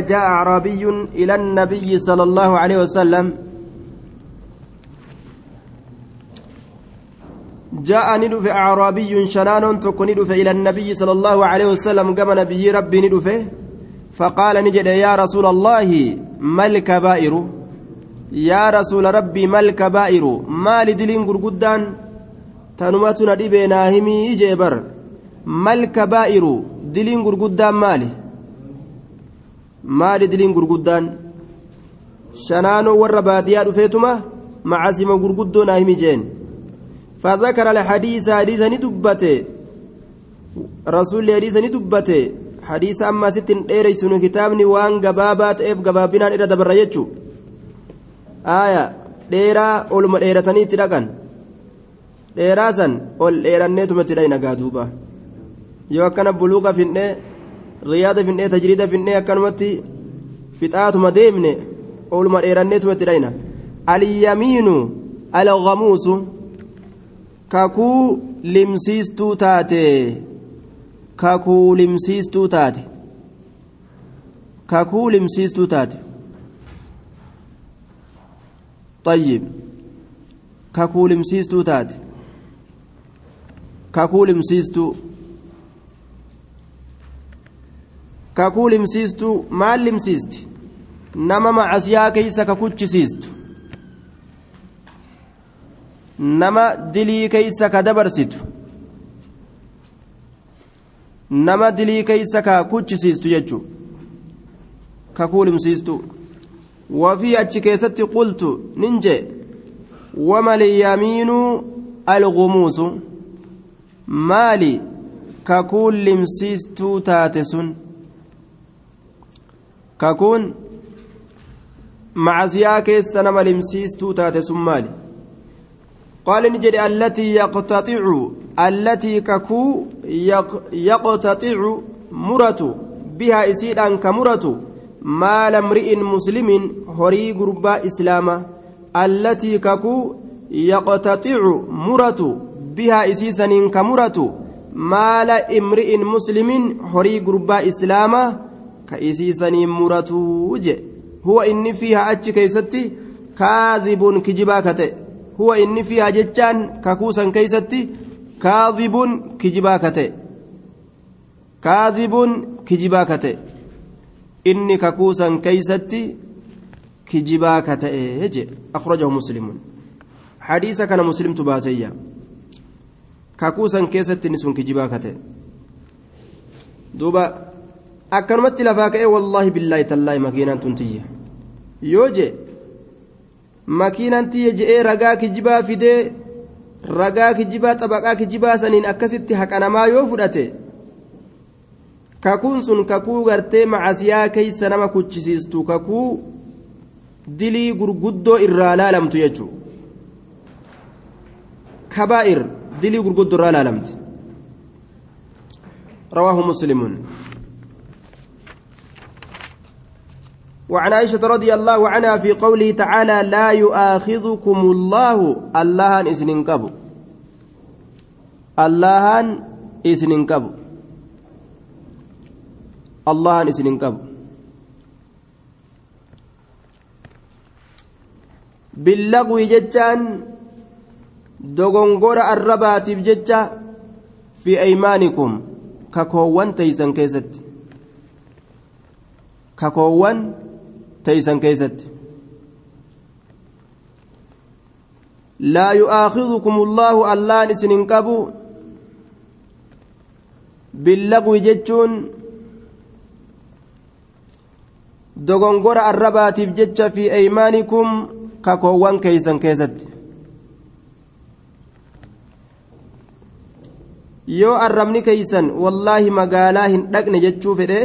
جاء أعرابي إلى النبي صلى الله عليه وسلم. جاء ندف أعرابي شنان تكون ندف إلى النبي صلى الله عليه وسلم كما نبي ربي ندف. فقال نجد يا رسول الله ما الكبائر؟ يا رسول ربي ما الكبائر؟ ما لدلين قرقدان؟ تنمتنا دبنا همي جبر ما الكبائر؟ دلين قرقدان مالي. maali diliin gurguddaan shanaanoo warra baadiyyaa dhufeetuma macasima gurguddoo naa himi jeen فذكر الحديث حديث ندبته رسول حديث ندبته حديث أما ست إيريس كتابني وان قبابات إف قبابنا إلى دبر يجو آية ديرا أولما ديرتني تلقن dheeraa san ol dheeranneetumatti dhayna gaaduuba yoo akkana buluuqa finnee riyaada finnee tajriida finnee akkanumatti fixaatuma deemne oluma dheeranneetumatti dhayna alyamiinu alghamuusu kakuu limsiistuu taate kakuu limsiistuu taate kakuu limsiistuu taate طيب kakuu limsiistuu taate kakuu limsiistuu kakuu limsiistuu maal limsiisti nama macasiyaa keeysa kakuchisiistu nama dilii keeysa ka dabarsitu nama dilii keeysa ka kuchisiistu jechuu kakuu limsiistuu wafii achi keessatti qultu nin jee wama lyamiinu algumuusu maali sun kakuun macasiyaa keessa nama limsiistuu taate sun maali? قال نجد التي يقتطع التي ككو يقتطع مرة بها إسيرا كمرة مال امرئ مسلم هري قربا إسلاما التي ككو يقتطع مرة بها إسيسا كمرة مال امرئ مسلم هري قربا إسلاما كإسيسا مرة هو إني فيها أتش كيستي كاذب كجبا كتئ هو إني فيها جتان ككوسا كيستي كاذب كجبا كتئ كاذب كجبا كتئ إني ككوسا كيستي كجبا كتئ أخرجه مسلم حديث كان مسلم تباسيا ككوسا كيستي نسون كجبا كتئ دوبا akkanumatti lafaa ka'e wallaahi billaahi tallaahi makiinaan tun tiyya yoo je makiinaan tiyya je'ee ragaa kijibaa fidee ragaa kijibaa xabaqaa kijibaa saniin akkasitti haqanamaa yoo fudhate kakuun sun kakuu gartee macasiyaa keeysa nama kuchisiistu kakuu dilii gurguddoo irraa laalamtu jechuu. Kabaa'ir dilii gurguddoo irraa laalamte rawaahu muslimuun وعن عائشة رضي الله عنها في قوله تعالى لا يؤاخذكم الله الله إسن كبو الله إسن كبو الله إسن كبو باللغو جتان دغنغور الرباتف جتا في أيمانكم ككوان تيسن كيست. ككوان تيسن كيست لا يؤاخذكم الله الله نسن كبو باللغو جتون dogongora arrabaatiif jecha fi eymaanikum kakoowwan keeysan keessatti yoo arrabni keeysan wallaahi magaalaa hin dhaqne jechuu fedhe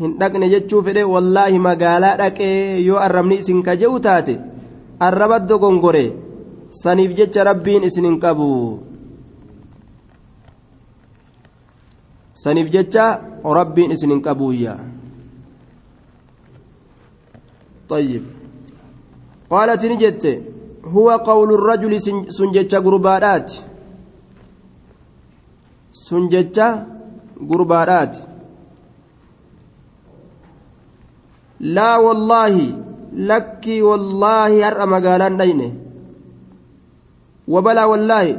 hin dhaqne jechuu fedhe wallaahi magaalaa dhaqee yoo arrabni isin kaje'u taate arraba dogongore saniif jecha rabbiin isin hin qabu saniif jecha rabbiin isin hin qabuuyya طيب قالت نجت هو قول الرجل سنجتش قربانات سنجتش قربانات laa wallaahi lakkii wallaahi har'a magaalaan dhayne wabalaa wallaahi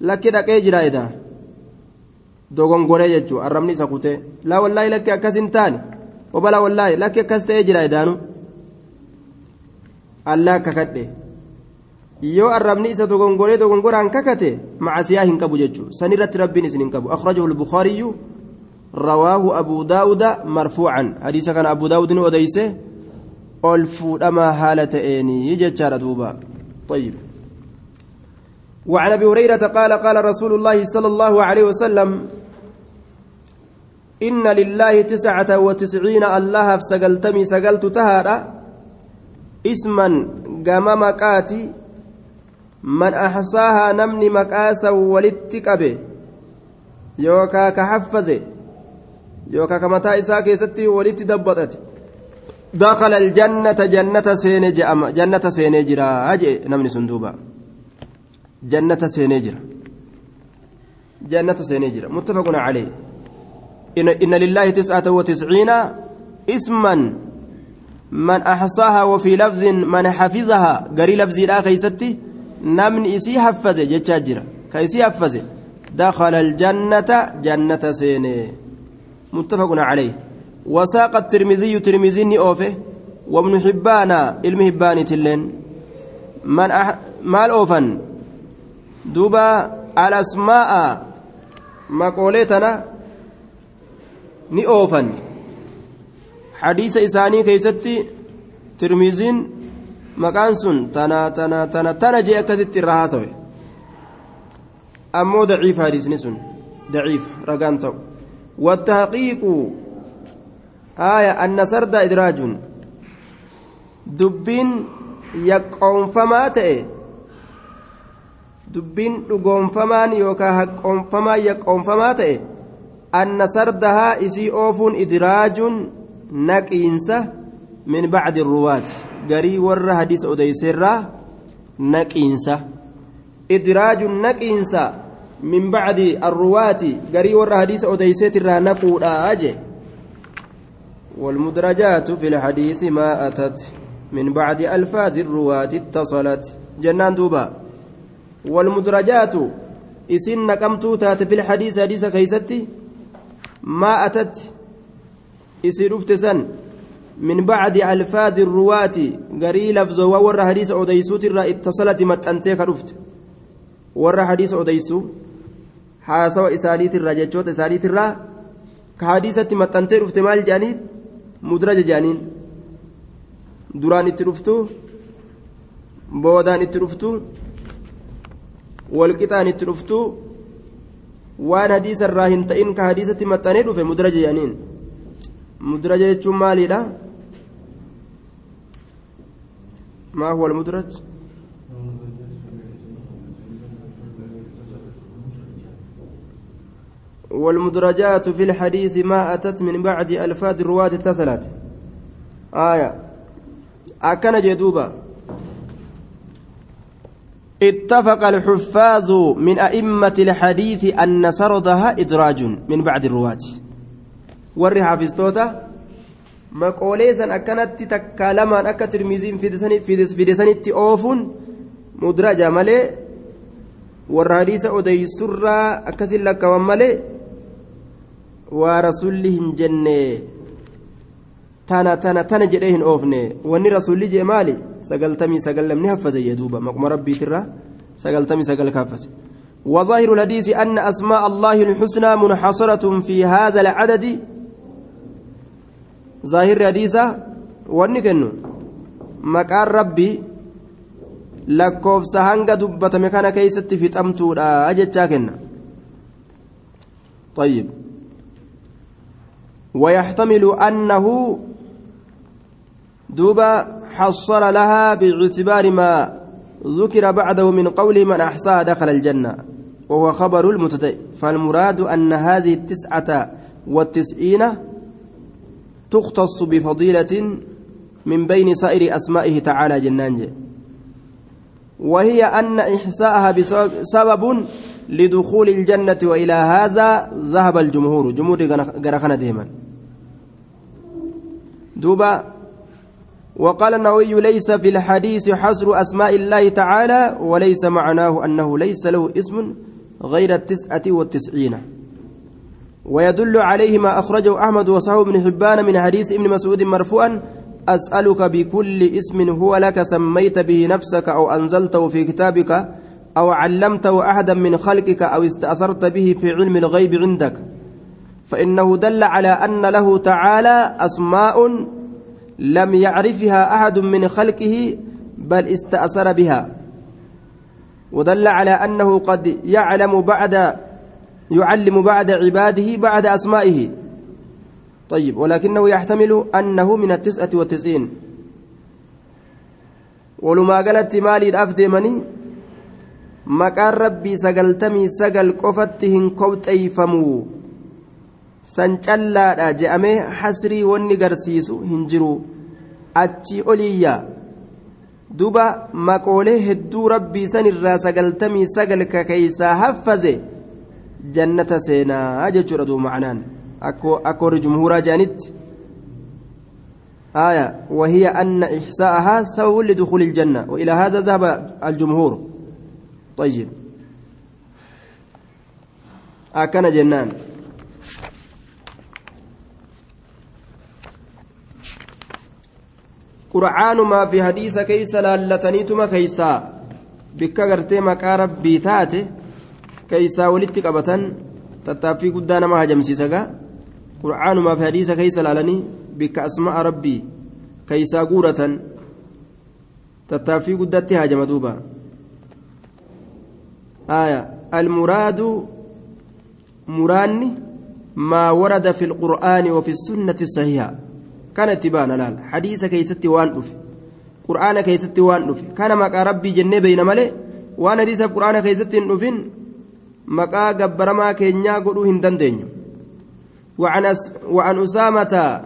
lakki dhaqee jira edaa dogongoree jechuun arrabni isa kutee laa wallaahi lakki akkas hin taane wabalaa wallaahi lakki akkas ta'ee jira edaanu allaa kakadhe yoo arrabni isa dogongoree dogongoraan kakate macasiyaa hin qabu jechuudha sanirratti rabbiin isin hin qabu akhrajahu lbukaariyyu daawuda marfuucan hadiisa kana abuu daawudin odeyse ol fuudhamaa haala ta'eenii jechaadha duuba طيب. وعن أبي هريرة قال قال رسول الله صلى الله عليه وسلم إن لله تسعة وتسعين الله فسقلتمي سقلت تهادا اسما قام مكاتي من أحصاها نمني مكاسا ولتكبه يوكا كحفظه يوكا كمتا إساء كيستي ولت دبطت دخل الجنة جنة سين جأم جنة سين جرا أجي نمني سندوبا جنة سين جرا جنة سين جرا متفق عليه إن, إن لله تسعة وتسعين اسما من أحصاها وفي لفظ من حفظها قري لفظ لا خيستي نمن إسي حفظه جتشاجرة كيسي حفظه دخل الجنة جنة سيني متفق عليه وساق الترمذي ترمذي أوفه وابن حبان علم حبان تلين من أح... مال أوفن دوبا الأسماء مقولتنا keeysatti tirmiziin maqaan sun tana tana tana tana jee akkasitti irra haasawe ammoo daciif hadiisni sun daciif ragaan ta'u والتحقيق. آية أن سرد إدراج. دبين يقوم فما تئ دبين دقوم فمان يوكا حقوم فما يقوم فما تئ أن سردها إسي أوفون إدراج نقينسة من بعد الرواة. قري ور حديث أديسرة نقينسة. إدراج نقينسة. من بعد الرواة قري ور حديث أديسرة نقود آجي والمدرجات في الحديث ما أتت من بعد ألفاظ الرواة اتصلت. جنان دوبا والمدرجات إسن نقمتو تات في الحديث حديث كيستي ما أتت إسي رفتسن من بعد ألفاظ الرواة قري لفظ وور حديث أوديسو ترى اتصلت متأنتيك رفت. ور حديث أوديسو حاسوا إسانيت الرججوت إسانيت الرا كحديثة متأنتي رفت مال جانين مدرج جانين duraan itti dhuftu boodaan itti dhuftu walqixaan itti dhuftu waan hadiisa irraa hin ta'in ka hadiisatti maxxanee dhufe mudraja jedhaniin mudraja jechuun maaliidha maa huwa almudraj والمدرجات في الحديث ما أتت من بعد ألفاظ الرواة اتصلت. آية. أكن جدوبا اتفق الحفاظ من أئمة الحديث أن سردها إدراج من بعد الرواة. ور حافظتوتا مقوليسا أكنت تكالما أكا ترميزين في دسانت أوفون. مدرجة مالي ور حديث أدي سرى أكسل لك ومالي ورسولهم جنة tana tana tana jedhee hin oofne wanni rasuulli jee maali sagaltamii sagal namni haffaze jedhuuba maquma rabbiitirra sagaltamii sagal kaffate وظاهر الحديث أن أسماء الله الحسنى منحصرة في هذا العدد ظاهر الحديث ونكن مكان ربي lakkoofsa hanga dubbatame kana keeysatti fixamtuudha jechaa kenna طيب ويحتمل أنه دوبا حصل لها باعتبار ما ذكر بعده من قول من أحصاها دخل الجنة وهو خبر المبتدئ. فالمراد أن هذه التسعة والتسعين تختص بفضيلة من بين سائر أسمائه تعالى جنانج وهي أن إحصاءها بسبب لدخول الجنة وإلى هذا ذهب الجمهور. جمهور قرخنا ديما. دوبا وقال النووي ليس في الحديث حصر أسماء الله تعالى وليس معناه أنه ليس له اسم غير التسعة والتسعين. ويدل عليه ما أخرجه أحمد وصحبه بن حبان من حديث ابن مسعود مرفوعا أسألك بكل اسم هو لك سميت به نفسك أو أنزلته في كتابك أو علمته أحدا من خلقك أو استأثرت به في علم الغيب عندك. فإنه دل على أن له تعالى أسماء لم يعرفها أحد من خلقه بل استأثر بها. ودل على أنه قد يعلم بعد يعلم بعد عباده بعد أسمائه. طيب ولكنه يحتمل أنه من التسعة والتسعين. ولما قالت مالي الأفدمني maqaan rabbii sagaltamii sagal qofatti hin kobxeeyfamuu san callaadha je'amee hasrii wanni garsiisu hin jiru achi oliyyaa duba maqoolee hedduu rabbii san irraa sagaltamii sagal ka keeysaa haffaze jannata seenaa jechuudha duuba macnaan akka warri jumhuuraa je'anitti آية وهي أن إحساءها سبب لدخول الجنة وإلى هذا ذهب الجمهور طيب. أكن جنان. قرآن ما في حديث كيس لالتنيتما كيسا بك غرتي مقا ربي تاتي كيسا ولدت قبتن تتافي قدانا ما هجمسيسا قرآن ما في حديث كيس لالني. بك أسماء ربي. كيسا قورة. تتافي قدتي هاجم دوبا. آية. المراد مراني ما ورد في القرآن وفي السنة الصحيحة كانت تبان لال حديث كيست وان دفي قرآن كيست وان دفي كان مقا ربي جنة بين ملي. وان حديث القرآن كيست دفين مقا قبرما كينيا قلو هندن وعن أس وعن أسامة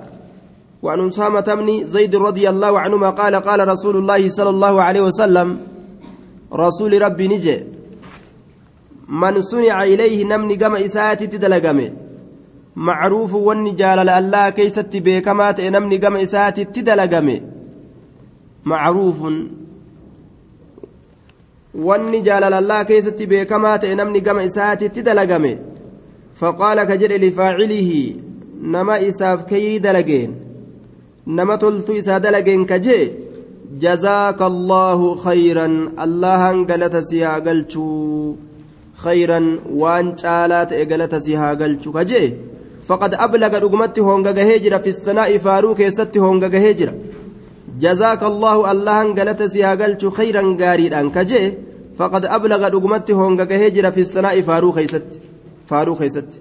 وعن أسامة بن زيد رضي الله عنهما قال قال رسول الله صلى الله عليه وسلم رسول ربي نجي. من صنع إليه نمني قم إساتي تدلقمه معروف gama isaatitti dalagame macruufun wanni jaalala allaa keessatti beekamaa ta'e namni gama isaatitti dalagame faqaala ka jedhe lifaacilihi nama isaaf kayrii dalageen nama toltu isaa dalageen ka jee jazaaka allaahu khayran allahan galata si haa galchuu ta'e galata si haa galchu ka jee? فقد أبلغ رقمت هونغا هجرة في الثناء فاروق يست هونغا هجرة جزاك الله الله قالت سياقلت خيرا قاريدا كجي فقد أبلغ رقمت هونغا هجرة في الثناء فاروق يست فاروق يست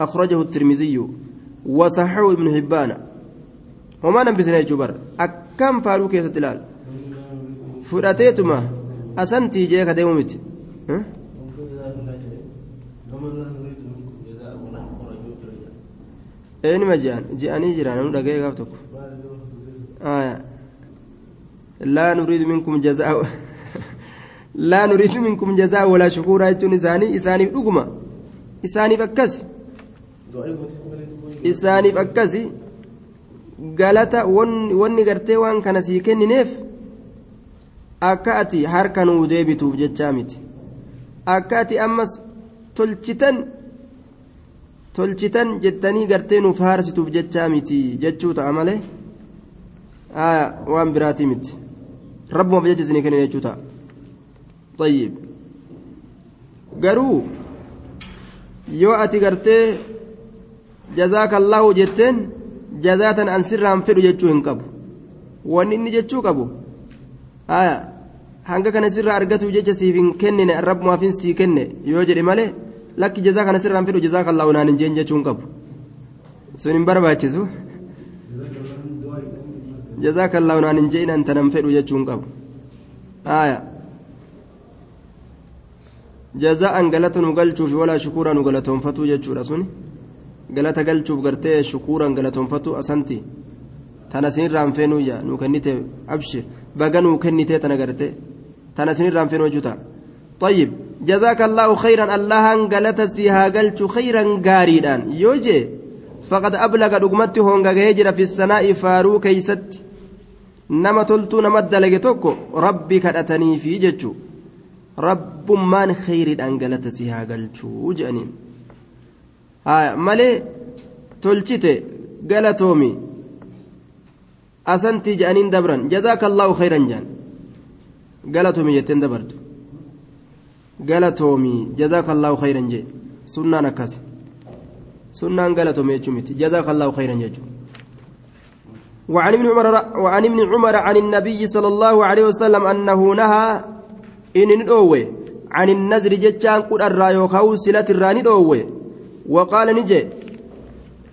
أخرجه الترمذي وصححه ابن حبان وما نبسنا جبر أكم فاروق يست لال فراتيتما أسنتي جيك ديومت ها eenyuma je'an je'anii jiran nu dhaga'ee gaaf tokko laa nuriidu minkum jazaa laa nuriidu minkum jazaa walaa shukuuraa jechuun isaanii isaaniif dhuguma isaaniif akkasi isaaniif akkasi galata wanni gartee waan kana sii kennineef akka ati harka nuu deebituuf jechaa miti akka ati ammas tolchitan tolchitan jettanii gartee nuuf haarsituuf jechaa miti jechuu ta'a malee waan biraatii miti rabbumaaf jecha isinii kenna jechuu ta'a طيب garuu yoo ati gartee jazaaka allahu jetteen jazaatan an sirraan fedhu jechuu hin qabu wanni inni jechuu qabu hanga kana sirraa argatuuf jecha siif hin kennine rabbumaaf hin sii kenne yoo jedhe malee lakki jazaa kana sirraan fedhu jazaa kan laawunaan hin jeen jechuun qabu sun hin barbaachisu jazaa kan laawunaan hin jeen antanan fedhu jechuun qabu haaya jazaan galata nu galchuuf walaa shukuura nu galatoonfatu jechuudha suni galata galchuuf gartee shukuuran galatoonfatu asanti tana sinirraan feenuyya nu kennite abshir baga nuu kennitee tana gartee tana sinirraan feenuu jechuudha طيب جزاك الله خيرا الله قالت سيها قلت خيرا قاريدا يوجي faqad ablaga dhugumatti hongagahee jira fi sanaa'i faaruu keeysatti nama toltuu nama dalage tokko rabbi kadhataniifi jechuu rabbummaan kheyriidhaan galata si haa galchuu jedhaniin malee tolchite galatoomi asantii jedhaniin dabran jazaaka allaahu kheyran jedhan galatoomi jetteen dabartu. Galatoomi jazaaka allaahu kheyran jedhe sunnaan akkas sunnaan galatoomi jechuu miti. Jazaaka allaahu kheyran jechuu وعن ابن عمر وعن ابن عمر عن النبي صلى الله عليه وسلم انه نهى ان ندوه عن النذر جتان قد الرايوكاو سلة الراني دوه وقال نجي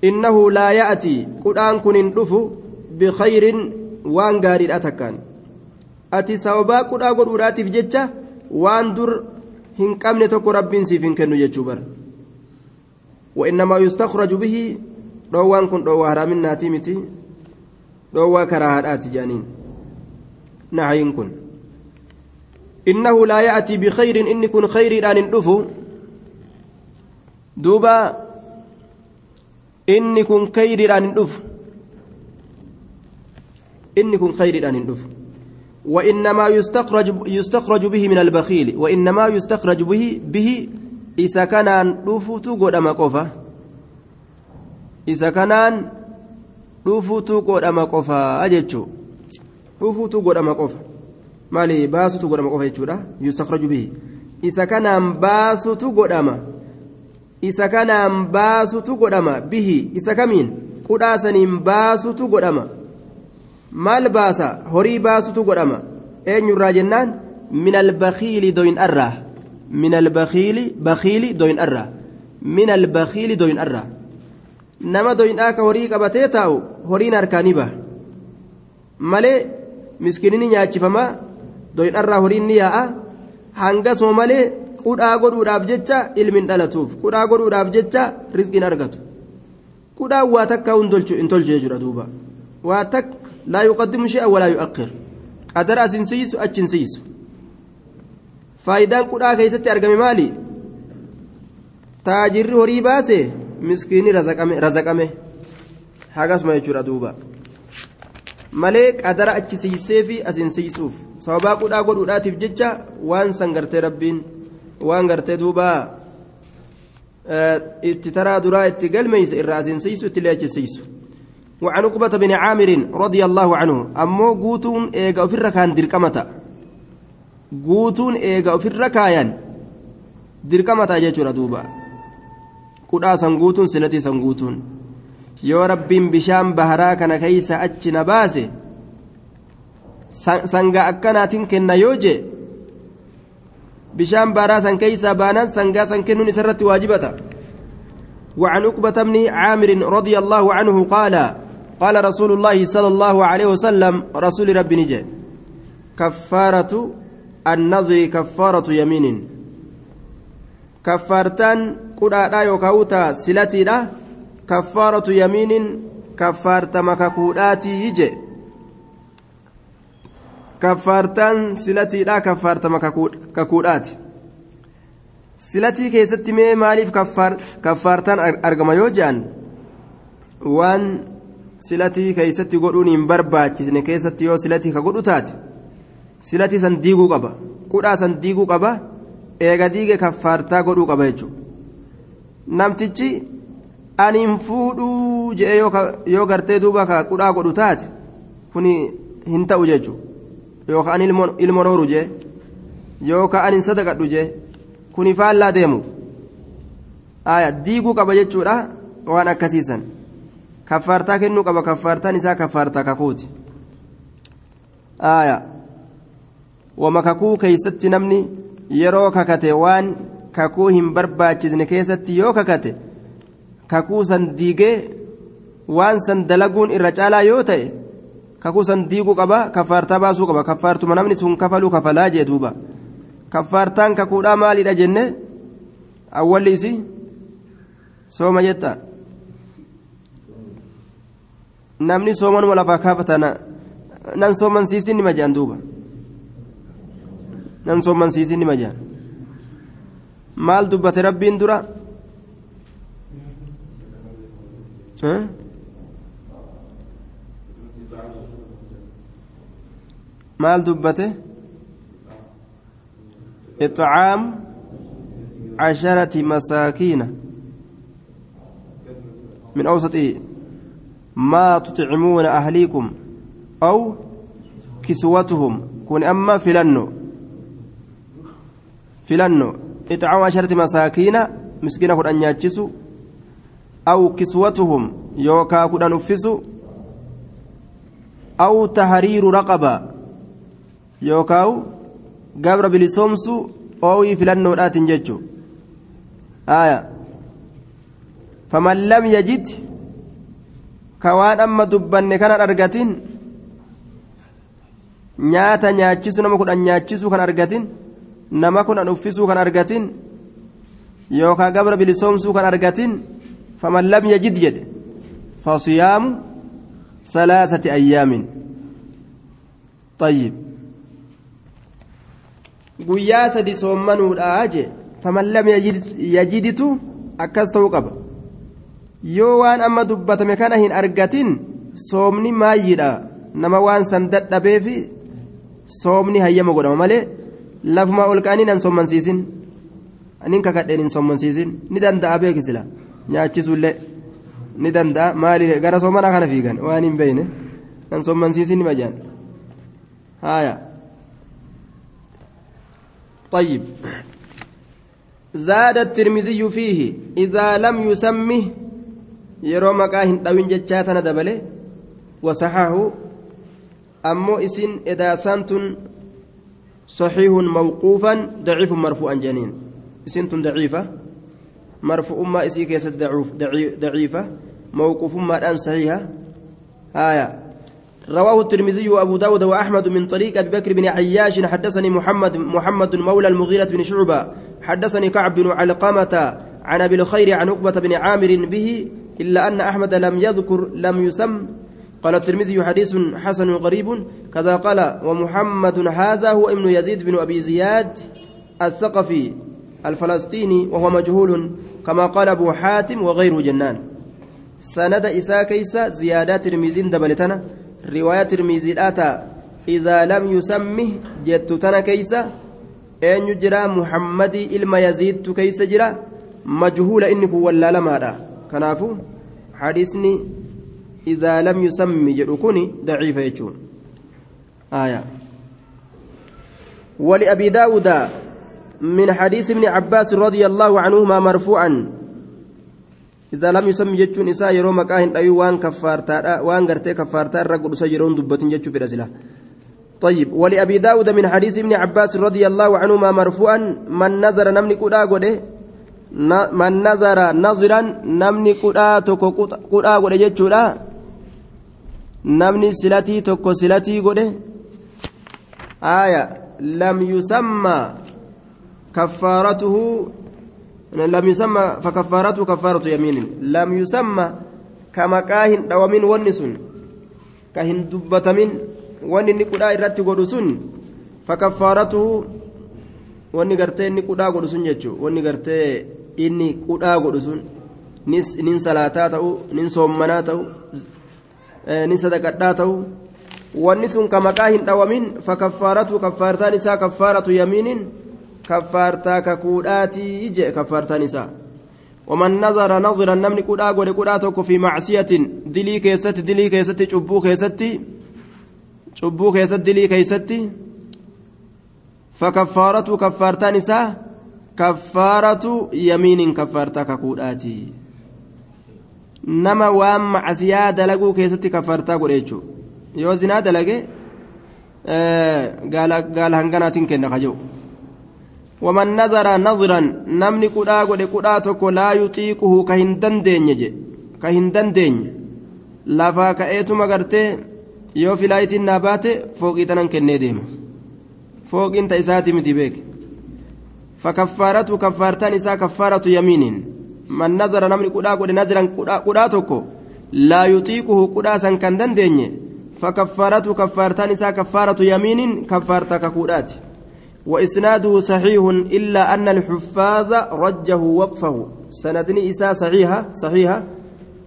إنه لا يأتي قرآن كن ندفو بخير وان غاري أتكان أتي سوابا قرآن قد أراتي في جتة وان در هنكمن تكو رب سيفين كنو جتشوبر وإنما يستخرج به روان كن روى هرامين ناتيمتي dhoowwaa karahaadhaati jedhaniin nahayin kun innahu laa ya'tii bikhayrin inni kun khayriidhaan hin dhufu duuba inni kun khayriidhaan hin dhufu inni kun khayriidhaan hin dhufu وإنما يستخرج يستخرج به من البخيل وإنما يستخرج به به إذا كان رفوت قدام قفا إذا كان dhufuutu godhama qofaa jechuun dhufuutu godhama qofa maali baasutu godhama qofa jechuudha yustakraju bihi isa kanaan baasutu godhama isa kanaan baasutu godhama bihi isa kamiin qudhaasaniin baasutu godhama maal baasa? Horii baasutu godhama. Eenyurraa jennaan? Min albakiili doyin arraa min albakiili bakiili doyin arraa min albakiili doyin arraa nama doyinaa ka horii qabatee taa'u horiin harkaanii baha. Malee miskiinni nyaachifamaa doyinarraa horiin ni yaa'a. Hangasuma malee qudhaa godhuudhaaf jecha ilmin dhalatuuf qudhaa godhuudhaaf jecha rizqiin argatu. Qudhaan waa takka hin tolchu jechuudha duuba. Waa takka laa yuqaddimu shi'a walaa yu'aqqir qadara asin siisu achin siisu faayidaan qudhaa keessatti argame maali taajirri horii baasee miskiinni razaqame hagasuma jechuudha duuba malee qadara achi siisee fi asin siisuuf sababaa qudhaa godhuudhaatiif jecha waan san gartee rabbiin waan gartee duuba itti taraa duraa itti galmeeyse irraa asin siisu itti lee achi siisu وعن عقبة بن عامر رضي الله عنه أمو قوتون إيغا أفر كان دركمتا قوتون إيغا أفر كايان دركمتا جيتشورا دوبا kudhaa sanguutuun silatii sanguutuun yoo rabbiin bishaan baharaa kana keeysa achi na baase sangaa akkanaatiin kenna yoo jee bishaan baharaa san keeysaa baanaan sangaa san kennuun isarratti waajibata وعن عقبة بن عامر رضي الله عنه قال قال رسول الله صلى الله عليه وسلم رسول رب نجي كفارة النظر كفارة يمين كفارتان qudhaadha yookaan utaa silatiidha kaffaaratu yamiinin kaffaartama kakuudhaatii je kaffaartaan silatiidha kaffaartama kakuudhaati silatii keessatti mee maaliif kaffaartaan argama yoo je'an waan silatii keessatti godhuun hin barbaachisne keessatti yoo silatii ka godhu taate silatii san diiguu qaba. Qudhaa san diiguu qaba eega diige kaffaartaa godhuu qaba jechuudha. namtichi aniin fuudhuu je'ee yoo gartee duuba ka qudhaa godhu taate kuni hin ta'u jechuudha. Yookaan ilmoon ooru jee yookaan anin sadaqadhu jee kuni faallaa deemu. Diiguu qaba jechuudha waan akkasiisan kaffaartaa kennuu qaba kaffaartaan isaa kaffaartaa kakuuti wama kakuu keeysatti namni yeroo kakate waan. kakuu hin barbaachisne keessatti yoo kakate kakuu san diigee waan san dalaguun irra caalaa yoo ta'e kakuu san diiguu qaba kaffaartaa baasuu qaba kaffaartuma namni sun kafaluu kafalaa jee duuba kaffaartaan kakuudhaa maalidha jenne awwalli isi sooma jetta namni soomanuma lafaa kaafatana nan soomansiisin nima jean duuba nan soomansiisin nima jean maal dubbate rabbiin dura maal dubbate إطعام عشرة مساكين من أوسط ما تطعمون أهليكم أو كسوتهم كن أما فلنو فلنو إطعام عشرة مساكين مسكينة قد أن أو كسوتهم يوكا قد أنفسوا أو تحرير رقبة يوكاو gabra bilisoomsu oowii filannoodhaatiin jechuun aya faman lam yajid ka waan amma dubbanne kanan argatin nyaata nyaachisu nama kudhan nyaachisu kan argatin nama kudhan uffisuu kan argatin yookaan gabra bilisoomsuu kan argatin faman lam yajid jedhe fasiyaamu salaasati ayyaamin طيب guyyaa sadi soommanuudha jee faman lam yajiditu akkas ta'uu qaba Yoo waan amma dubbatame kana hin argatin soomni maayyiidha nama waan san dadhabeefi soomni hayyama godhama malee lafuma ol ka'anii nan sommansiisin anin kakadheen hin sommansiisin ni danda'a beekisila nyaachisuullee ni danda'a maali gara soomanaa kana fiigan waan hin beeyne nan sommansiisin nima jaan haaya طيب زاد الترمذي فيه إذا لم يسمه يرى مكاهن دوين جتشاتنا دبله وصححه أمو إسن إذا سنتن صحيح موقوفا ضعيف مرفوعا جنين إسنتن ضعيفة مرفوع ما إسي كيست ضعيفة موقوف ما الآن صحيحة آية رواه الترمذي وأبو داود وأحمد من طريق أبي بكر بن عياش حدثني محمد محمد مولى المغيرة بن شعبة حدثني كعب بن علقمة عن أبي الخير عن عقبة بن عامر به إلا أن أحمد لم يذكر لم يسم. قال الترمذي حديث حسن غريب. كذا قال ومحمد هذا هو ابن يزيد بن أبي زياد الثقفي الفلسطيني وهو مجهول كما قال أبو حاتم وغيره جنان. سند إسا كيس زيادات ترمذي دبلتنا. riwaayaa tirmiiziidhaa ta'a idaa lam yusammih jettu tana keeysa eenyu jira muhammadii ilma yaziidtu keeysa jira majhuula inni kun wallaalamaadha kanaafu hadiisni idaa lam yusammi jedhu kun daciifa jechuun ولأبي داود من حديث ابن عباس رضي الله عنهما مرفوعا إذا لم يسمي جتون إساء يرو مكاهن أي وان كفارتا وان غرتي كفارتا رقل سجرون دبتين جتو في رسله طيب ولأبي داود من حديث ابن عباس رضي الله عنهما مرفوعا من نظر نمني man nazara naziran namni qudhaa tokko qudhaa godhe jechuudha. Namni silatii tokko silatii godhe. Aaya lam yusamma kaffaaratuhu lam yusamma fakaffaaratuhu kaffaaratu yamiinin. Lam yusamma ka maqaa hin dhawamin wanni sun ka hin dubbatamin wanni inni qudhaa irratti godhu sun fakaffaaratuhu wanni gartee inni qudhaa godhu sun jechuu wanni gartee inni qudhaa godhu sun nin salaataa ta'u nin soommanaa ta'u nin sadaqadhaa ta'u wanni sun ka maqaa hin dhawamin fakaffaaratu kaffaartaan isaa kaffaaratu yamiinin kaffaartaa kakuudhaatii ije kaffaartaan isaa ومن نظر نظرا نمني كودا غودي كودا توكو في معصية دلي كيست دلي كيست چبو كيست چبو كيست دلي كيست فكفارته كفارتان نساء kaffaaratu yamiinin kaffaartaa kakuudhaati. Nama waan macasiyaa dalaguu keessatti kaffaartaa godhe yoo zinaa dalage gaala hanganaatiin kenna kaja'u waman nazara naziran namni kudhaa godhe kudhaa tokko laa yuxiiquhu ka hin dandeenye je ka hin dandeenye. Lafaa ka'eetuma gartee yoo filaayitiin naa baate fooqii tanan kennee deema. Fooqiin ta isaati miti beeke. Fakaffaaratu kaffaartaan isaa kaffaaratu yamiiniin man nazara namni qudhaa godhe naziran qudhaa tokko laa yuxiiquhu qudhaa san kan dandeenye fakaffaaratu kaffaartaan isaa kaffaaratu yamiiniin kaffaartaa kakuudhaati وإسناده صحيح إلا أن الحفاظ رجه وقفه سندني إساء صحيحة صحيحة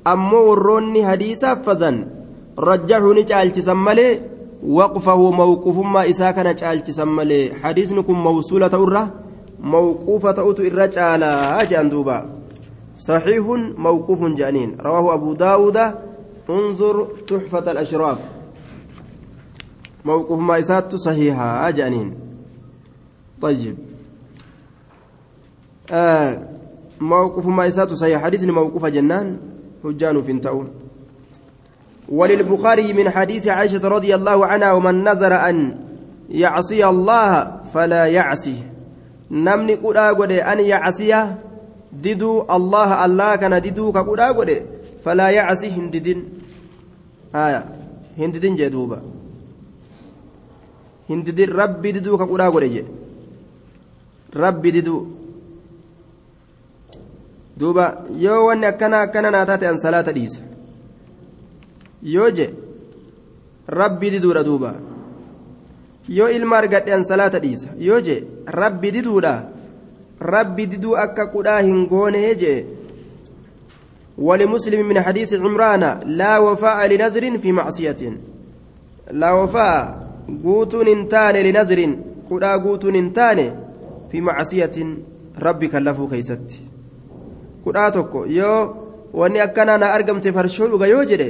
ammoo warroonni hadiisaaf fadan rajjaxuu ni caalchisan malee waqfahu mawquufummaa isaa kana caalchisan malee hadiisni kun mawsuula ta'urra موقوفة caalaa jedhan duuba صحيح موقوف جانين. رواه أبو داود. انظر تحفة الأشراف. موقوف ما إسات صحيحة. جانين. طيب. آه موقوف ما إسات صحيح حديث موقوف جنان. هجان فنتؤون وللبخاري من حديث عائشة رضي الله عنها ومن نذر أن يعصي الله فلا يعصيه. Namni qudhaa godhe an yacasiya diduu allaha allah kana diduu ka qudhaa godhe falaa yacasi hin didin haya hin didin jee duuba hin didin rabbi diduu ka qudhaa godhe jee rabbi diduu duuba yoo wanni akkana akkana naa an salaata dhiisa yoo je rabbi diduudha duuba yoo ilma argadhe an salaata dhiisa yoo je rabbi diduudha rabbi diduu akka qudhaa hin goone jee ولمسلم من حديث عمران لا وفاء لنذر في معصية لا وفاء قوت انتان لنذر قدا قوت انتان في معصية ربي كلفه كيست قدا تكو يو dhuga yoo jedhe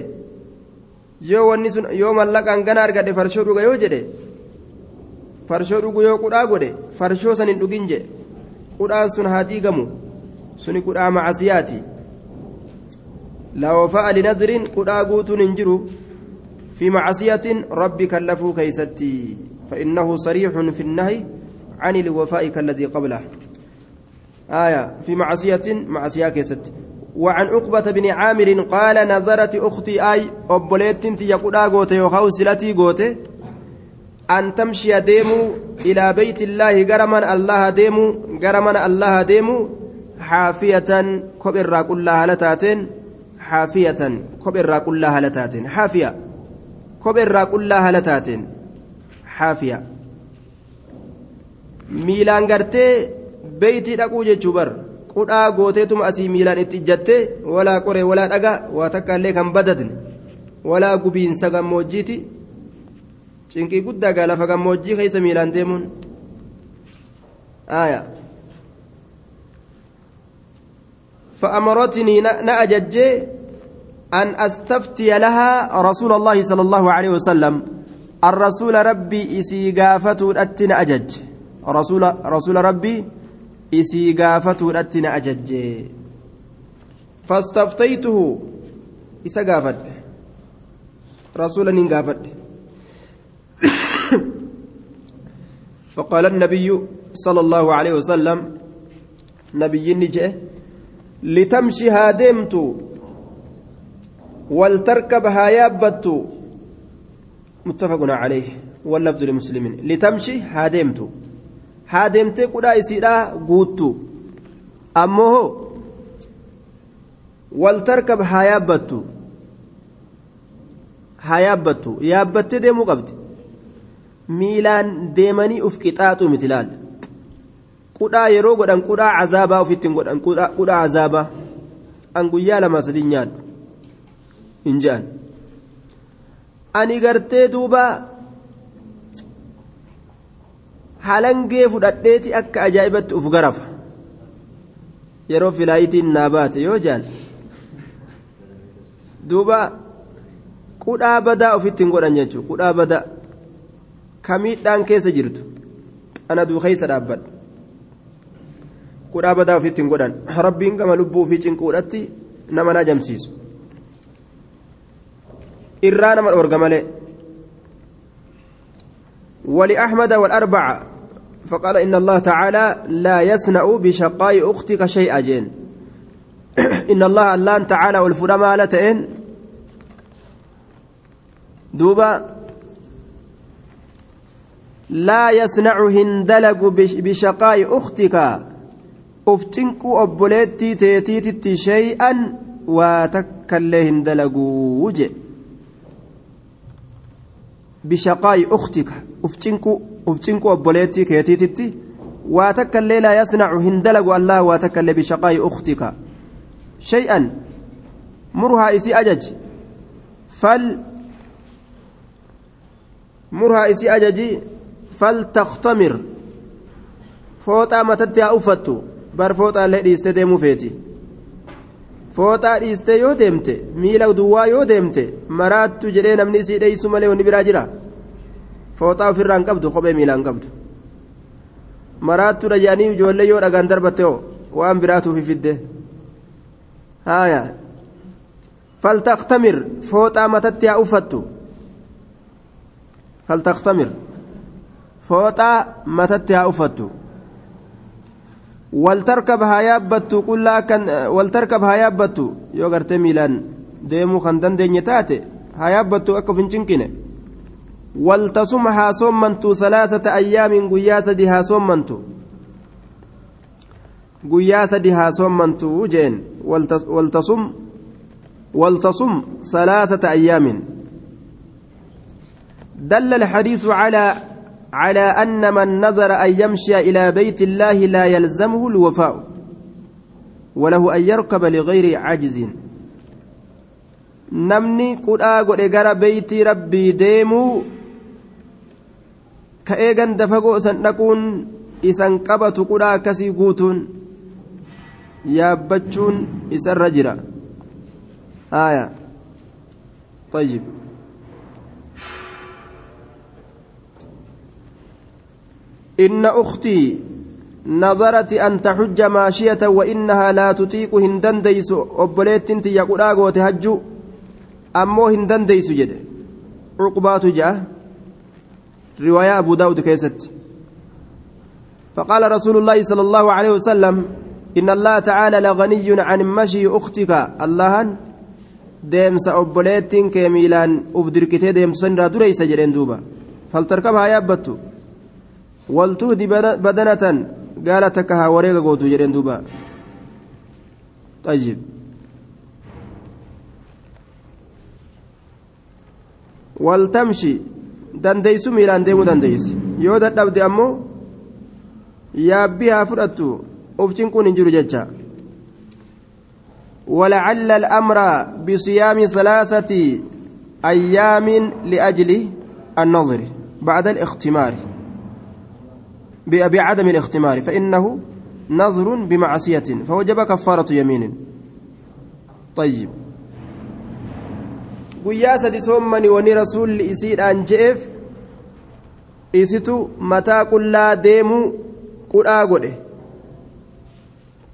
yoo wanni sun yoo mallaqaan gana argadhe farshoo dhuga yoo jedhe farshoo dhugu yoo qudhaa godhe farshoo san hin dhugin je qudhaan sun haa diigamu suni qudhaa macasiyaati laa wafa'a linadrin qudhaa guutuun hin jiru في معصية ربي كلفوا كيستي فإنه صريح في النهي عن الوفاء كالذي قبله آية في معصية معصية كيستي وعن عقبة بن عامر قال نظرت أختي أي أبوليت يقول أغوتي an tamshiya deemuu ilaa beeytillaahi gara mana allaha deemuu gara mana allaha deemuu xaafiyatan kopheerraa qullaa haala taateen xaafiyatan kopheerraa qullaa haala taateen xaafiya kopheerraa qullaa haala taateen xaafiya miilaan gartee beeytii dhaquu jechuu bar qudhaa gooteetuma asii miilaan itti ijjattee walaa qoree walaa dhagaa waa takka illee kan badadne walaa gubiinsa gammoojjiiti cinqii guddaa gaa lafa gammoojjii keessa miilaan deemuun. Aya فأمرتني نأجج أن أستفتي لها رسول الله صلى الله عليه وسلم الرسول ربي إسي قافته أجج رسول رسول ربي إسي قافته أجج فاستفتيته إسا رسولا قافت فقال النبي صلى الله عليه وسلم نبي نجي لتمشي هادمت ولتركب هايابت متفق عليه واللفظ لمسلم لتمشي هادمت. هادمت قدا يسيرا قوت. أمه ولتركب هايابت هايابت يابت ديمو قبض. Miilaan deemanii uf qixaaxu miti laal qudhaa yeroo godhan qudhaa cazaabaa ofitti hin godhan qudhaa cazaabaa an guyyaa lama sadii nyaadhu hin je'an ani gartee duuba halangee fudhadheeti akka ajaa'ibatti uf garafa yeroo filaayitiin naa baate yoo je'an duuba qudhaa badaa ofitti hin godhan jechuudha qudhaa badaa. Kamiidhaan keessa jirtu ana duukeessa dhaabbadha qudhaa badaa ofitti hin godhan rabbiin gama lubbuu fi cinquudhatti nama na ajamsiisu irraa nama dhoorga malee ولأحمد والأربعة فقال إن الله تعالى لا يصنع بشقاء أختك شيئا جين إن الله اللان تعالى والفرما لتئن دوبا لا يصنع هندلق بشقاء أختك. أفتنك أبوليتي تيتيتي شيئا وتكله هندلق وجه. بشقاء أختك. أفتنك أفتنك أبوليتي كيتيتي وتكله لا يصنع هندلق الله وتكله بشقاء أختك. شيئا. murhaa isii ajaji fal murhaa isii ajaji fal taktamir fooxaa matatti haa uffattu. Bar fooxaa illee dhiiste deemuu feeti. Fooxaa dhiiste yoo deemte miila duwwaa yoo deemte maraattu jedhee namni isii dheeysu malee wanni biraa jira? Fooxaa ofirraa hin qabdu kophee miilaa hin qabdu. Maraattuudha jedhanii ijoollee yoo dhagaan darbatte hoo? Waan biraatuuf fidde. Haaya. Faltaktamir fooxaa matatti haa uffattu. Faltaktamir fooxaa matatti haa uffattu waltarkab haa yaabbattu qullaa kan waltarkab haa yaabbattu yoo gartee miilaan deemuu kan dandeenye taate haa yaabbattu akka of hin cinqine waltasum haa soommantu salaasata ayyaamin guyyaa sadi haa soommantu guyyaa sadi haa soommantu jeen waltasum waltasum salaasata ayyaamin دل الحديث على على أن من نظر أن يمشي إلى بيت الله لا يلزمه الوفاء وله أن يركب لغير عجز نمني قد أقول إقرأ بيت ربي ديمو كأيغن دفقو سنكون إسان قبط قد أكسي قوت يا بچون إسان رجرا آية. طيب. إن أختي نظرت أن تحج ماشية وإنها لا تطيق هندن ديس أبليت انت يقول آغو تهجو أمو هندن ديس جد. عقبات جاء رواية أبو داود كيست. فقال رسول الله صلى الله عليه وسلم إن الله تعالى لغني عن مشي أختك. الله deemsa obboleettiin kee miilaan uf dirqitee deemtu san irraa dureysa jedheen duuba waltuhdi badanatan gaala takka haa wareega gootu jedheen duuba طيب waltamshi dandeeysu miilaan deemuu dandeeysi yoo dadhabde ammoo yaabbii haa fudhattu uf cinquun hin jiru jecha ولعل الأمر بصيام ثلاثة أيام لأجل النظر بعد الاختمار بعدم الاختمار فإنه نظر بمعصية فوجب كفارة يمين طيب guyyaa sadi soommani wani rasuulli isiidhaan je'eef isitu mataa qullaa deemuu qudhaa godhe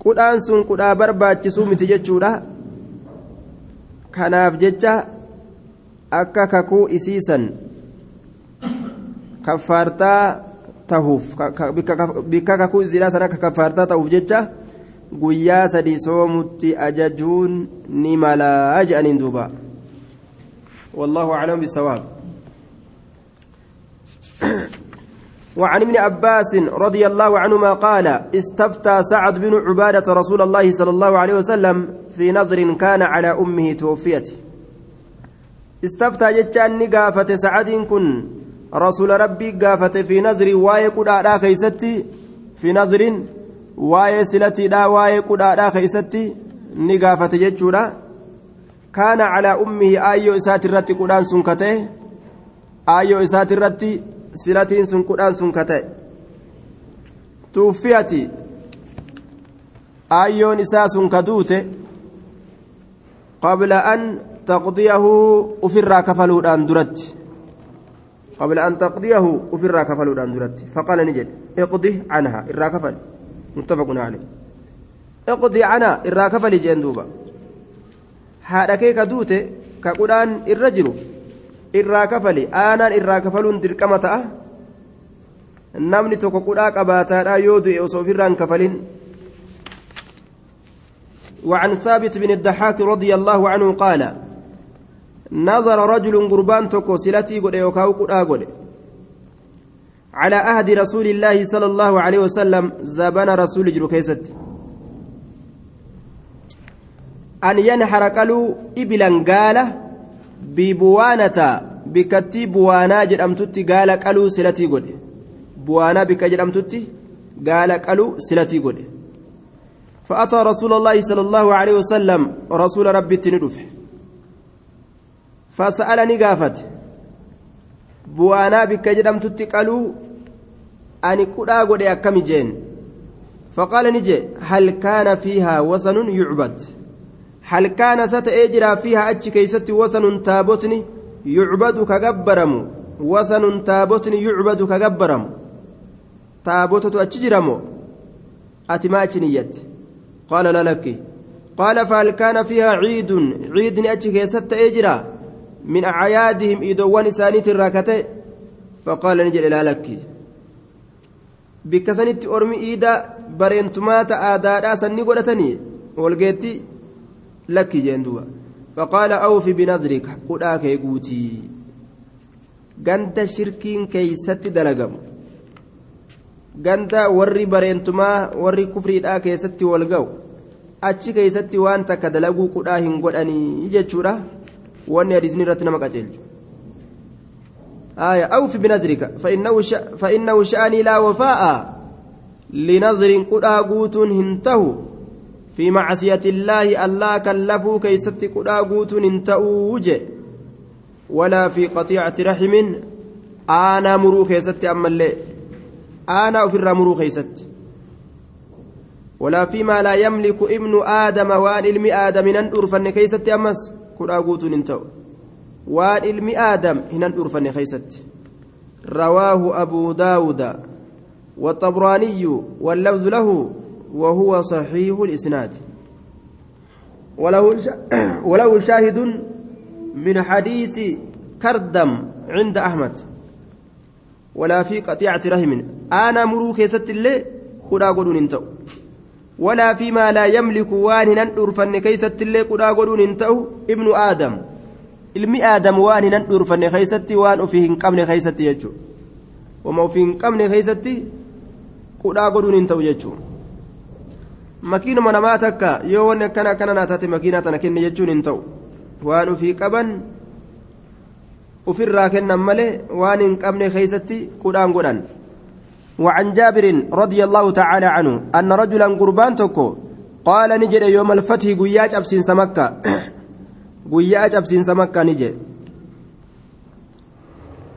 qudhaan sun qudhaa barbaachisuu miti jechuudha kanaaf jecha akka kakuu isiisan kaffaartaa tahuuf bikka kakuu isiidhaa san akka kaffaartaa tahuuf jecha guyyaa sadii soomutti ajajuun ni malaa je'aniin duuba. والله أعلم بالصواب وعن ابن عباس رضي الله عنهما قال استفتى سعد بن عبادة رسول الله صلى الله عليه وسلم في نظر كان على أمه توفيت استفتى جتان نقافة سعد كن rasuula rabbii gaafate fi nazrii waa'ee kudhaadhaa keeysatti fi nazriin waa'ee silatiidhaa waa'ee kudhaadhaa keeysatti ni gaafate jechuudha kaana calaa ummihi aayyoo isaati irratti qudhaan sun kate aayyoo isaati silatiin sun qudhaan sun kate tuuffiyati aayyoon isaa sun kaduute qabla an taqdiyahu ufirraa kafaluudhaan duratti قبل أن تقضيه أفرا كفلودان درت فقال نجد اقضي عنها إرا كفل متفق عليه اقضي عنها إرا كفل جندوبا kafali aanaan irraa kafaluun dirqama ta'a namni tokko qudhaa qabaataadha yoo du'e osoo ofirraan kafalin وعن ثابت بن الضحاك رضي الله عنه قال نظر رجل قربان تكو سلتي قد يوكاو قد على أهد رسول الله صلى الله عليه وسلم زبان رسول جرو كيست. أن ينحر قالوا إبلا قال ببوانة بكتي بوانا جرمتتي قال قالوا سلتي قد. بوانا بك جرمتتي قال قالوا سلتي قد. فأتى رسول الله صلى الله عليه وسلم رسول ربي تندف فسألني قافت بوانا بك جدم تتقلوا أني كدا قد أكم جين. فقال نجي هل كان فيها وثن يعبد؟ هل كان ستأجرى فيها أتش كيست وثن تابتني يعبد كجبرم وثن تابتني يعبد كجبرم تابوتة أتجرمو أتماتش نيت. قال لا لك. قال فهل كان فيها عيد؟ عيد أتش ست أجرا من أعيادهم إدوان سانيت الراكتة فقال نجل لا لك bikka sanitti ormi iida bareentumaata aadaadhaa sanni godhatanii walgeetti lakki jeen duba faqaala awfi binadrika qudhaa kee guutii ganda shirkiin keeysatti dalagamu ganda warri bareentumaa warri kufriidhaa keessatti wal ga'u achi keeysatti waan takka dalaguu qudhaa hin godhanii jechuudha Wanni hadiisni irratti nama آية أوف بنذرك فإنه ش... فإنه شأني لا وفاء لنذر قد قوت هنته في معصية الله الله كلفوا كيست قد قوت هنتؤوج ولا في قطيعة رحم أنا مرو كيست أما اللي. أنا أفر مرو كيست. ولا فيما لا يملك ابن آدم وأن علم آدم نندر فن كيست أمس. قد قوت هنتؤ waan ilmi aadam hinan rawaahu abuu daawuda والطبراني واللفظ له وهو صحيح الإسناد وله وله شاهد من حديث كردم عند أحمد ولا في قطيعة رحم أنا مروك ست اللي قدا قدون انتو walaa fi maa laa yamliku waan hinan dhuurfanne keeysattiillee qudhaa godhuun hin ta'u ibnu aadam. Ilmi aadam waan hinan dhuurfanne keeysatti waan ufii hin qabne keeysatti jechuu wama ufii hin qabne keeysatti qudhaa godhuun hin ta'u jechuu makiinuma namaa takka yoo wanni akkana akkana naa taate makiinaa tana kenne jechuun hin ta'u. Waan ufii qaban ufirraa kennan malee waan hin qabne keeysatti qudhaan godhan. وعن جابر رضي الله تعالى عنه أن رجلا قربان تكو قال نجد يوم الفتح قياج أبسين سمكة makkaa ni jee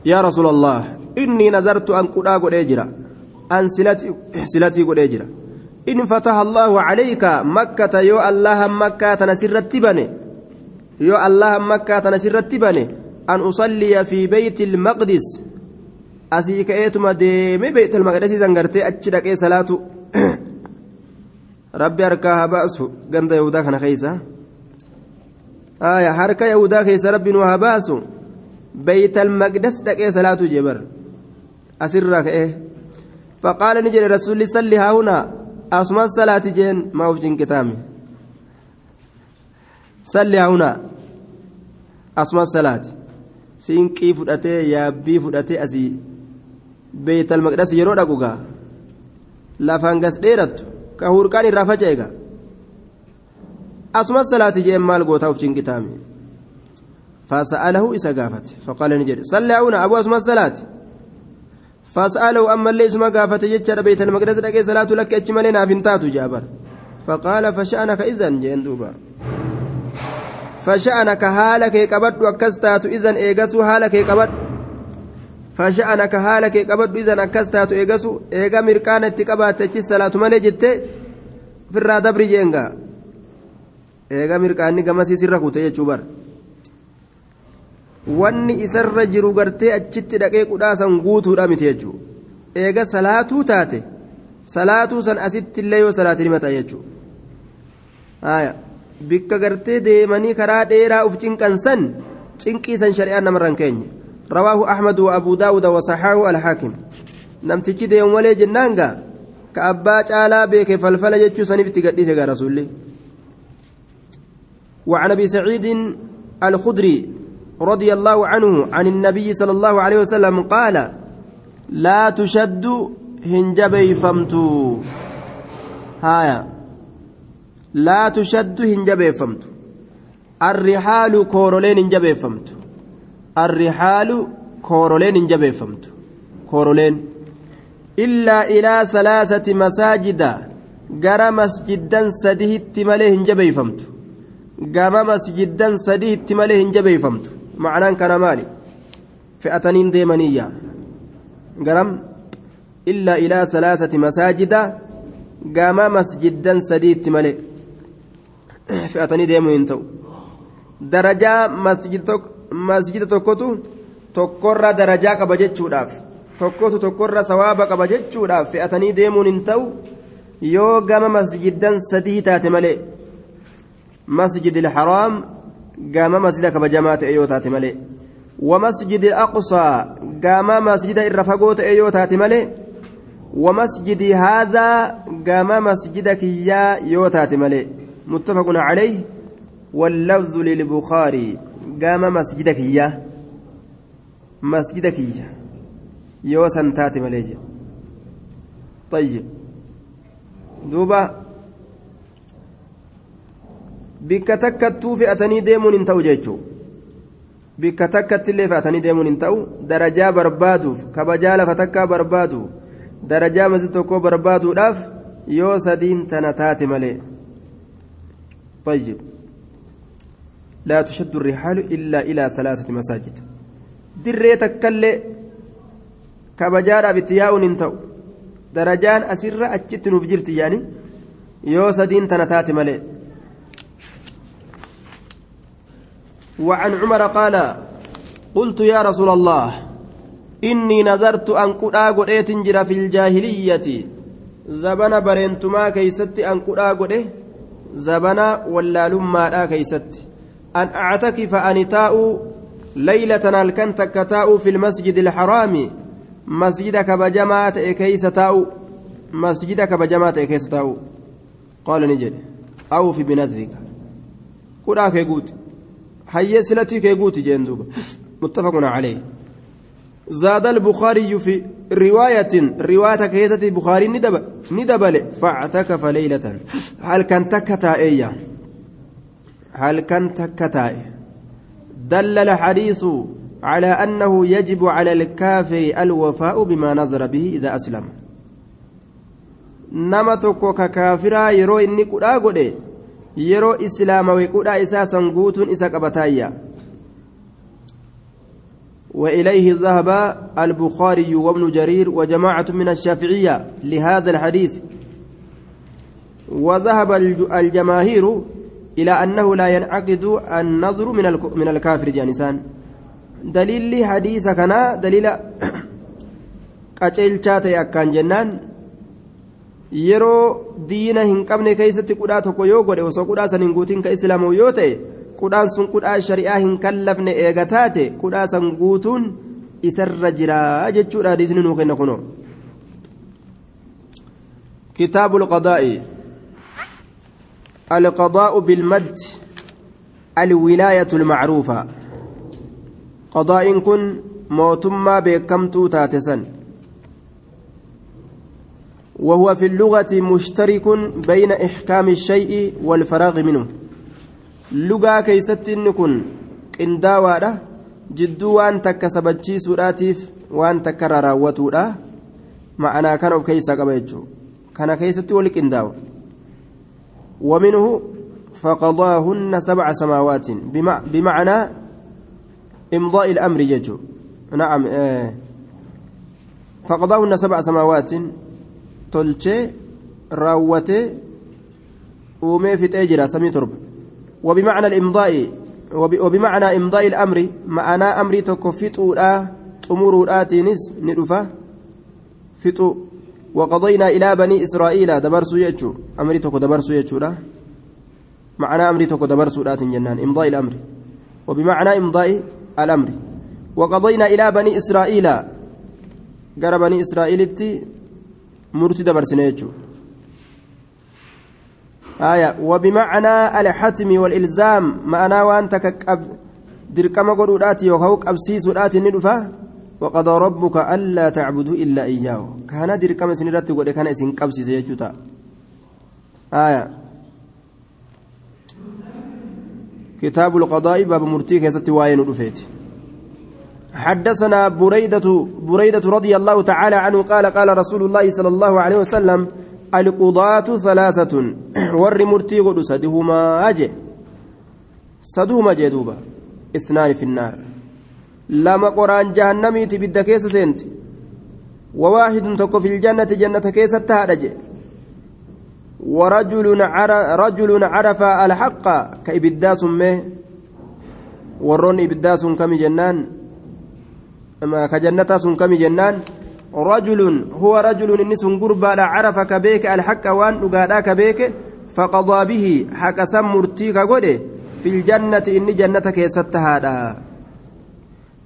yaa rasuula allah innii nazartu an qudhaa godhee jira an silatii godhee jira in fataha allaahu calayka makkata yoo allaha makkaa tana sirratti bane yoo allaha makkaa tana sirratti bane an usalliya fi beyti ilmaqdis asii ka'eetuma deeme beeyt almaqdisii zangartee achi dhaqee salaatu. Rabbi harkaa haa baasu ganda yahudaa kana keeysa آية حركة يهودا كيس ربي نوها باسو بيت المقدس دقي صلاة جبر أسرك إيه فقال نجري رسول صلي ها هنا أسمى الصلاة جين ما وجين كتامي صلي ها هنا أسمى الصلاة سينكي فدأتي يابي فدأتي أسي بيت المقدس يرو دقوقا لافانغس ديرت كهوركان الرافجة أسمى الصلاة جيم مال قوتا وفجين كتامي فسأله إسا قافت فقال نجد صلى هنا أبو أسمى الصلاة فسأله أما اللي اسمى قافت يجد بيت المقدس لكي صلاة لك أجملنا فنتات جابر فقال فشأنك إذن جين دوبا فشأنك هالك قبض وكستات إذن إيقسو هالك قبض fasha'ana ka haala kee qabadhu izan akkas taatu eegasu eega mirqaana itti qabaatte achi salaatu malee jette firraa dabri jeenga. Eega mirqaanni gamasii sirra kute jechuu bara. Wanni isarra jiru gartee achitti dhaqee qudhaasan guutuudha miti jechuu. Eega salaatuu taate salaatuu san asitti illee yoo salaatiin himata jechuu. Bikka gartee deemanii karaa dheeraa uf cinqansan cinqiisan shari'aan namarraan keenye. Wa saxaahu alhaakim namtichi deemu malee jennaan gaa ka abbaa caalaa beeke falfala jechuu saniif itti gadhiise gaa rasuulli وعن ابي سعيد الخدري رضي الله عنه عن النبي صلى الله عليه وسلم قال لا تشد هنجبي فمت هايا لا تشد هنجبي فمت الرحال كورولين هنجبي فمت الرحال كورولين هنجبي فمت كورولين إلا إلى ثلاثة مساجد gara masjiddan sadihitti malee hin jabeeyfamtu gama masjiddan sadihitti malee hin jabeeyfamtu macnaan kana maali fe'ataniin deemaniyya garam illaa ilaa salaasati masaajida gama masjiddan sadiitti malee fe'atanii deemuu hin ta'u darajaa masjida tokkotu tokkorra darajaa qaba jechuudhaaf tokkotu tokkorra sawaaba qaba jechuudhaaf fe'atanii deemuun hin ta'u yoo gama masjiddan sadii taate malee masjid ilharaam gama masjida kabajamaa ta'e yoo taate malee ومسجد الأقصى قام مسجد الرفقوت أيو تاتي ملي ومسجد هذا قام مسجدك يا يو تاتي ملي متفق عليه واللفظ للبخاري قام مسجدك يا مسجدك يا يو سنتاتي ملي طيب دوبا bikka takkattuu fe'atanii deemuun hin ta'u jechuun bikka takkatti illee fe'atanii deemuun hin ta'u darajaa barbaaduuf kabajaa lafa takkaa barbaadu darajaa masjid tokkoo barbaaduudhaaf yoo sadiin tana taate malee طيب لا تشد الرحال إلا إلى ثلاثة مساجد. دريتك كله كبجار بتياون انتو. درجان أسر أجت نفجرت يعني. يو سدين تنتات ملئ وعن عمر قال قلت يا رسول الله إني نذرت أن قدا قديت جرى في الجاهلية. زبنا برنتما كيست أن قدا قده زبنا ولا لما كيست. أن أعتكف أن تاء ليلة الكن تكتاء في المسجد الحرام. مسجدك بجماعة كيس تاء. مسجدك بجماعة كيس تاء. قال نجد. أو في بنذرك. قدا كيقوت حي سلتي كيقوت جندوب. متفق عليه. زاد البخاري في رواية رواية كيسة البخاري ندب ندبل. فاعتكف ليلة. هل كان تكتا إيا هل كان تكتا دل الحديث على أنه يجب على الكافر الوفاء بما نظر به إذا أسلم. ka kaafiraa yeroo inni qudhaa godhe yeroo islaamawe qudhaa isaa san guutuun isa qabataayya وإليه ذهب البخاري وابن جرير وجماعة من الشافعية لهذا الحديث. وذهب الجماهير إلى أنه لا ينعقد النظر من من الكافر جانسان دليل حديث كان دليل قتل شاتي أكان جنان osoo qudhaa san hin guutiin ka islaamu yoo ta'e qudhaan sun qudhaa shari'aa hin kallafne eega taate qudhaa san guutuun isarra jira jechuudha hadiisni nuu kenna kuno kitaabu lqadaa'i القضاء بالمد الولاية المعروفة. قضاء كن موتما بكمتو تاتسن. وهو في اللغة مشترك بين إحكام الشيء والفراغ منه. لغة كيست نكون قنداوة جدو وان تكسبتشي سوراتيف وان تكرر وتورا معنا كانوا كيسا قبيتشو كان كيست ولك قنداوة ومنه فقضاهن سبع سماوات بمعنى إمضاء الأمر يجو نعم آه. فقضاهن سبع سماوات tolchee raawwatee uumee fixee jira samii torba وبمعنى الإمضاء وبمعنى إمضاء الأمر معنى أمري تكو فتودا تمروداتينس ندفا فتو وقضينا إلى بني إسرائيل دبرسو يجو. أمري تكو دبرسو يجو معنى أمري تكو دبرسو داتين جنان إمضاء الأمر. وبمعنى إمضاء الأمر. وقضينا إلى بني إسرائيل. قال بني إسرائيل murtii dabarsine jechuudha آية. وبمعنى الحتم والإلزام. معنى وأنت كقب دركما قدوداتي وكوك أبسيس وداتي ندفا وقضى ربك ألا تعبدوا إلا إياه. كان دركما سنرات قد كان اسم قبسي سيجوتا. آية. كتاب القضاء باب مرتي كيست واين رفيت. حدثنا بريدة بريدة رضي الله تعالى عنه قال قال رسول الله صلى الله عليه وسلم alqudaatu salaasatun warri murtii godhu sadihumaa je saduhuma jee duuba isnaani finnaar lama qoraan jahannamiiti bidda keessa seenti. وواحد تكو في الجنة جنة كيسة تهدج ورجل رجل عرف الحق كإبداس مه ورون إبداس كم جنان ما كجنة كم جنان رجل هو رجل إنس قربا عرف كبيك الحق وان أقادا كبيك فقضى به حق سمرتيك قده في الجنة إني جنة كيست هذا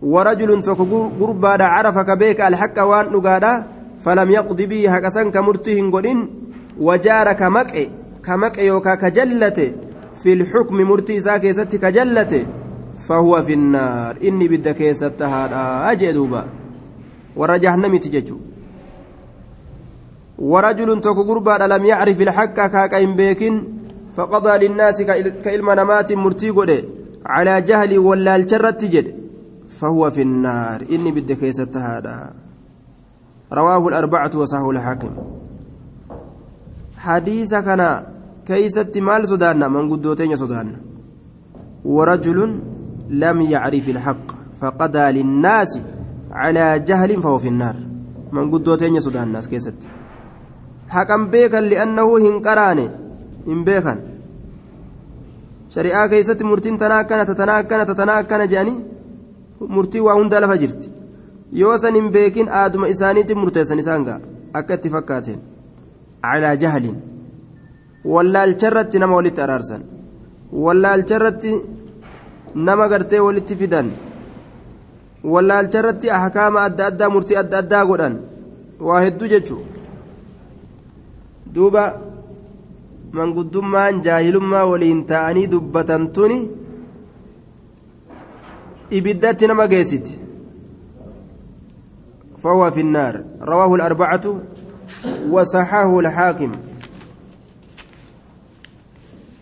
ورجل قربا عرف كبيك الحق وان أقادا فلم يقضي به حق سن كمرتيه قدين وجار كمك كمك يوكا كجلته في الحكم مرتي ساكي ست كجلته فهو في النار. إني بدك كيست هذا. أجدوبا jahannamiiti jechuudha ورجل تكو قربا لم يعرف الحق كاكا بيكن فقضى للناس كإلما نمات مرتي على جهل ولا الجرة جد فهو في النار. إني بدك هذا رواه الأربعة وصحه الحاكم. حديث كان كيست مال سودان من قدوتين سودان ورجل لم يعرف الحق فقضى للناس على جهل فهو في النار. من قدوتين سودان الناس كيست حكم بيكا لأنه هنقراني إن بيكا شريعة كيست مرتين تناكنا تتناكنا تتناكنا جاني. Murtii waa hundaa lafa jirti. Yoo san hin beekin aaduma isaaniitiin murteessan isaan gaa. Akka itti fakkaateen. Calaa jahalin. Wallaalcharratti nama walitti araarsan. Wallaalcharratti nama gartee walitti fidan. Wallaalcha irratti ahkaama adda addaa murtii adda addaa godhan. Waa hedduu jechuun duuba manguddummaan jaahilummaa waliin ta'anii dubbatan tuni ibiddatti nama geessiti. فهو في النار رواه الأربعة وصححه الحاكم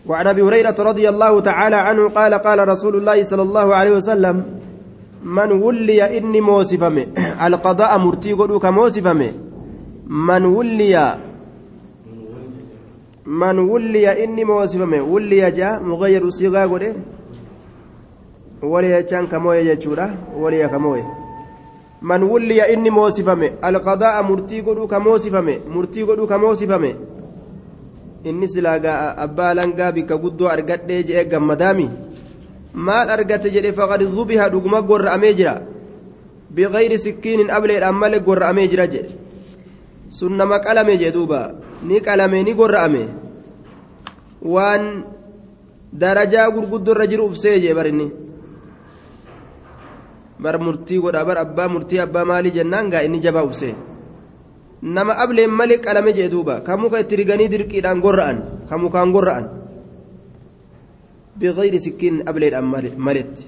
وعن أبي هريرة رضي الله تعالى عنه قال قال رسول الله صلى الله عليه وسلم من ولي إني موسفمي القضاء مرتي قدوك موسفمي من ولي من ولي إني موسفمي ولي جاء مغير صيغة walii jechaan ka moo'e jechuudha walii ka man wulliya inni moosifame alqadaa'a murtii godhuu kamoosifame murtii godhuu ka inni silaagaa abbaa langaa bikka guddoo argadhee je'ee gammadaami maal argate jedhe faqad zubiha dhuguma gorra'amee jira. Biqayri sikkiinin ableedhaan malee gorra'amee jira jedhe sun nama qalame jee duuba ni qalame ni gorra'ame waan darajaa gurguddoorra jiru ufsee jee barinni. Bar murtii godha bar abbaa murtii abbaa maalii jennaan gaa inni jabaa ufsee nama ableen malee qalame jee duuba kan muka itti riganii dirqiidhaan gorra'an kan mukaan gorra'an سكين أبليد أم ملت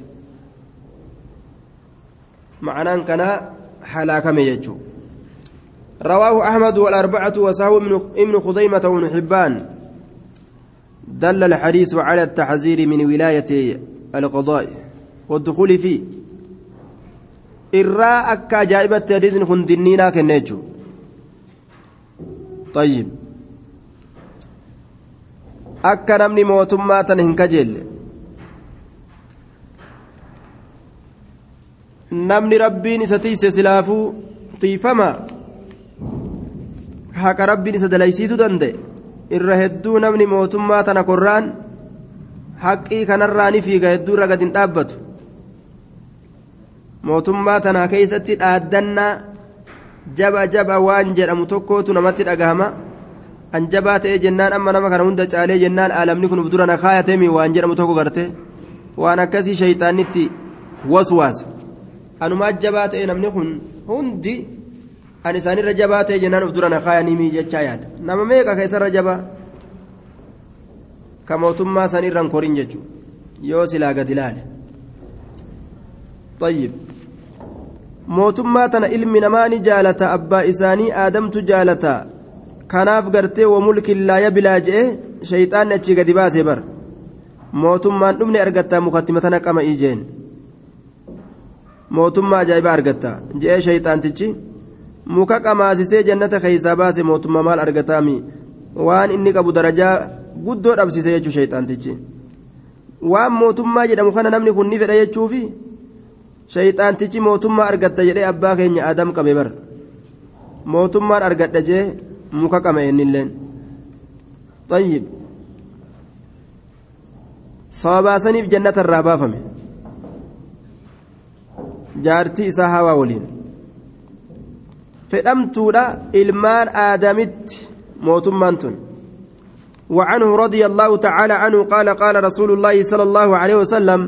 معناه كان حلاك ميجو رواه أحمد والأربعة وسهو ابن خزيمة وابن حبان دل الحديث على التحذير من ولاية القضاء والدخول فيه irraa akka ajaa'ibatti hadiisni kun dinniinaa kenna jechuudha. Akka namni mootummaa tana hin kajeelle. Namni rabbiin isa tiise silaafuu tiifama? Haqa rabbiin isa dalaysiisu danda'e? Irra hedduu namni mootummaa tana korraan haqqii kanarraa ni fiiga hedduu irra gad hin dhaabbatu. mootummaa tanaa keessatti dhaaddannaa jaba jaba waan jedhamu tokkootu namatti dhagahama an jabaa ta'ee jennaan amma nama kana hunda caalee jennaan aalamni kun uf dura na kaayatemi waan jedhamu tokko garte waan akkasii shayxaanitti waswaasa anumaa jabaa ta'e namni kun hundi an isaanirra jabaa ta'e jennaan uf dura na kaayanii jechaa yaada nama meeqa keessarra jabaa ka mootummaa sanirra hin korin jechuudha yoo silaa gad ilaale. طيب mootummaa tana ilmi namaa ni jaalata abbaa isaanii aadamtu jaalata. Kanaaf gartee wamulkin laa yabilaa je'e shayxaanni achii gadi baasee bar mootummaan dhumne argattaa mukatti matana qama ijeen mootummaa ajaa'ibaa argatta je'ee shayxaantichi. Muka qamaasisee jannata keeysaa baase mootummaa maal argataami? Waan inni qabu darajaa guddoo dhabsiise jechuu shayxaantichi. Waan mootummaa jedhamu kana namni kun ni fedha jechuufi shayxaantichi mootummaa argatta jedhee abbaa keenya adam qabe bar mootummaan argadha jee muka qame innilleen طيب sababaasaniif jannata irraa baafame jaartii isaa hawaa waliin fedhamtuudha ilmaan aadamitti mootummaan tun وعنه رضي الله تعالى عنه قال قال رسول الله صلى الله عليه وسلم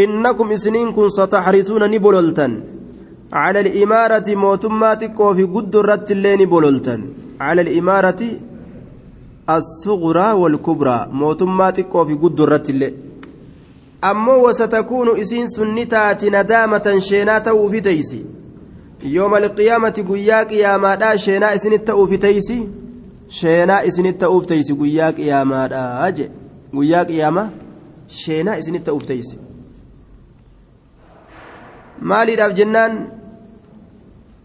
إنكم إسنينكم ستحرسون نبللتا على الإمارة موتماتك وفي قد الرت اللين بللتا على الإمارة الصغرى والكبرى موتماتك وفي قد الرت اللين أمو وستكون إسين سنتات ندامة شينات وفي تيسي يوم القيامة قياك يا مادا شينا إسن التأوفي تيسي sheenaa isinitti ta'uuf teeysi guyyaa qiyaamaadha je guyyaa qiyaama sheenaa isinitti ta'uuf teeysi maaliidhaaf jennaan?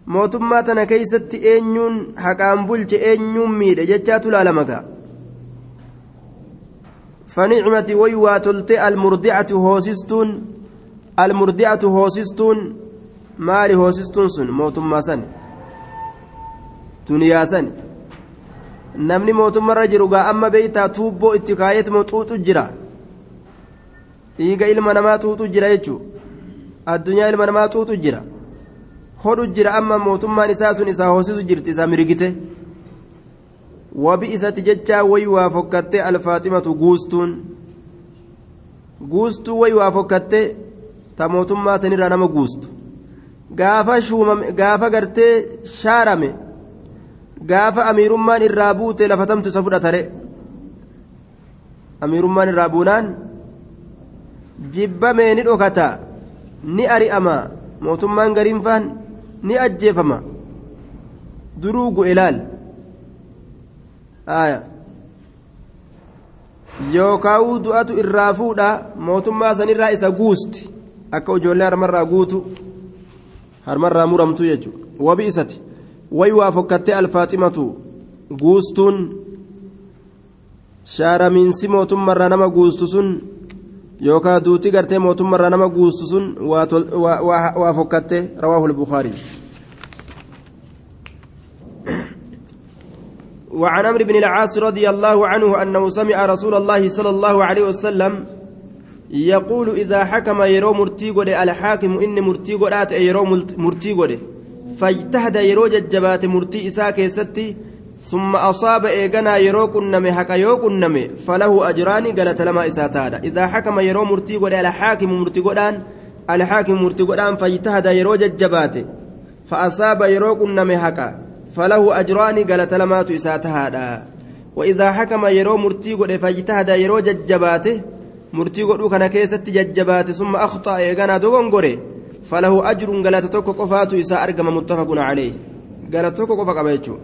Mootummaa tana keeysatti eenyuun haqaan bulche eenyuun miidhe jechaatu laalamaga fanicmati way waa tolte almurdicatu hoosistuun almurdicatu hoosistuun maali hoosistuun sun? Mootummaa san duniyaa san namni mootummarra jiru gaa amma beeytaa tuubboo itti kaayetuma xuuxu jira. Dhiiga ilma namaa xuuxu jira jechuudha addunyaa ilma namaa xuuxu jira. Hodhu jira amma mootummaan isaa sun isaa hoosisu jirti isaa mirgite wabi isatti jechaa wayi waa fokkattee alfaaximatu guustuun. Guustuu wayi waa fokkattee ta mootummaa sanirraa nama guustu. Gaafa shuumame gaafa gartee shaarame. gaafa amiirummaan irraa buute lafatamtu isa fudhatare. Amiirummaan irraa buunaan jibbamee ni dhokata ni ari'ama mootummaan gariinfaan ni ajjeefama duruu gu'e laal yookaan du'atu irraa fuudha mootummaa sanirraa isa guusti akka ijoollee harmarraa guutu harmarraa muramtu jechuudha wabi isati. way waa fokkattee alfaaximatu guustuun shaaramiinsi mootummarraa nama guustu sun yookaan duuti gartee mootummarraa nama guustu sun waa fokkattee rawaahu albukaarii وعن عمرو بن العاص رضي الله عنه أنه سمع رسول الله صلى الله عليه وسلم يقول إذا حكم يرو مرتي الحاكم إن مرتي قد يرو مرتي فاجتهد يرو ججبات مرتي إساء كيستي ثم أصاب إيغانا يرو كنمي حكا يو كنمي فله أجران قالت لما إساتادا إذا حكم يرو مرتي قد الحاكم مرتي قدان الحاكم مرتي قدان فاجتهد يرو ججبات فأصاب يرو كنمي حكا فله أجران قالت لما إساتادا وإذا حكم يرو مرتي قد فاجتهد يرو ججبات مرتي قد كان كيستي ججبات ثم أخطأ إيغانا دوغنغوري فله أجر قالت توكو قفات إساء أرقم متفق عليه. قالت توكو قفا قبيتشو.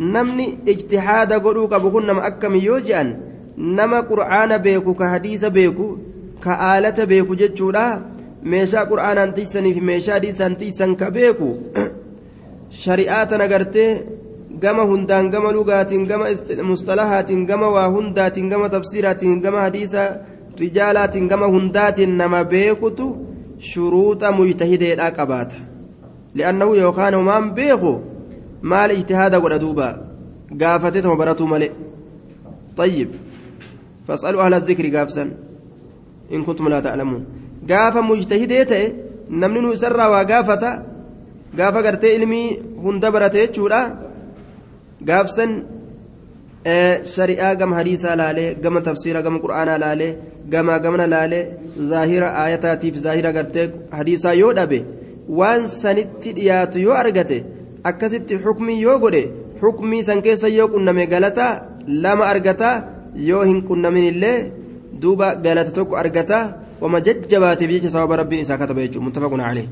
نمني اجتهاد قلو قبهن نم أكم يوجئن نما قرآن بيكو كحديث بيكو كآلة بيكو جتشولا meeshaa qur'aanaan tiisanii fi meeshaa diisaan tiisan ka beeku shari'aata nagartee gama hundaan gama lugaatiin gama mustalahaatiin gama waa hundaatiin gama tafsiiraatiin gama hadiisa rijaalaatiin gama hundaatiin nama beekutu shuruuxa mujtahideedhaa qabaata li'annahu yookaan homaan beeku maal ijtihaada godha duuba? Gaafate tama baratuu male ayyib fasalu ahla dikri gaafsan. In kuntum laa ta'lamuun. Gaafa mujtahidee ta'e namni nu isarraa waa gaafata gaafa gartee ilmii hunda barate jechuudha. Gaafsan shari'aa gama hadiisaa laalee gama tafsiira gama qur'aanaa laalee gama gamana laalee zaahira aayataatiif zaahira gartee hadiisaa yoo dhabe waan sanitti dhiyaatu yoo argate akkasitti xukmii yoo godhe xukmii san keessa yoo qunname galata lama argata yoo hin qunnamin illee duuba galata tokko argata وما ججبات بيجي ثواب ربي إسا كتب يجو متفق عليه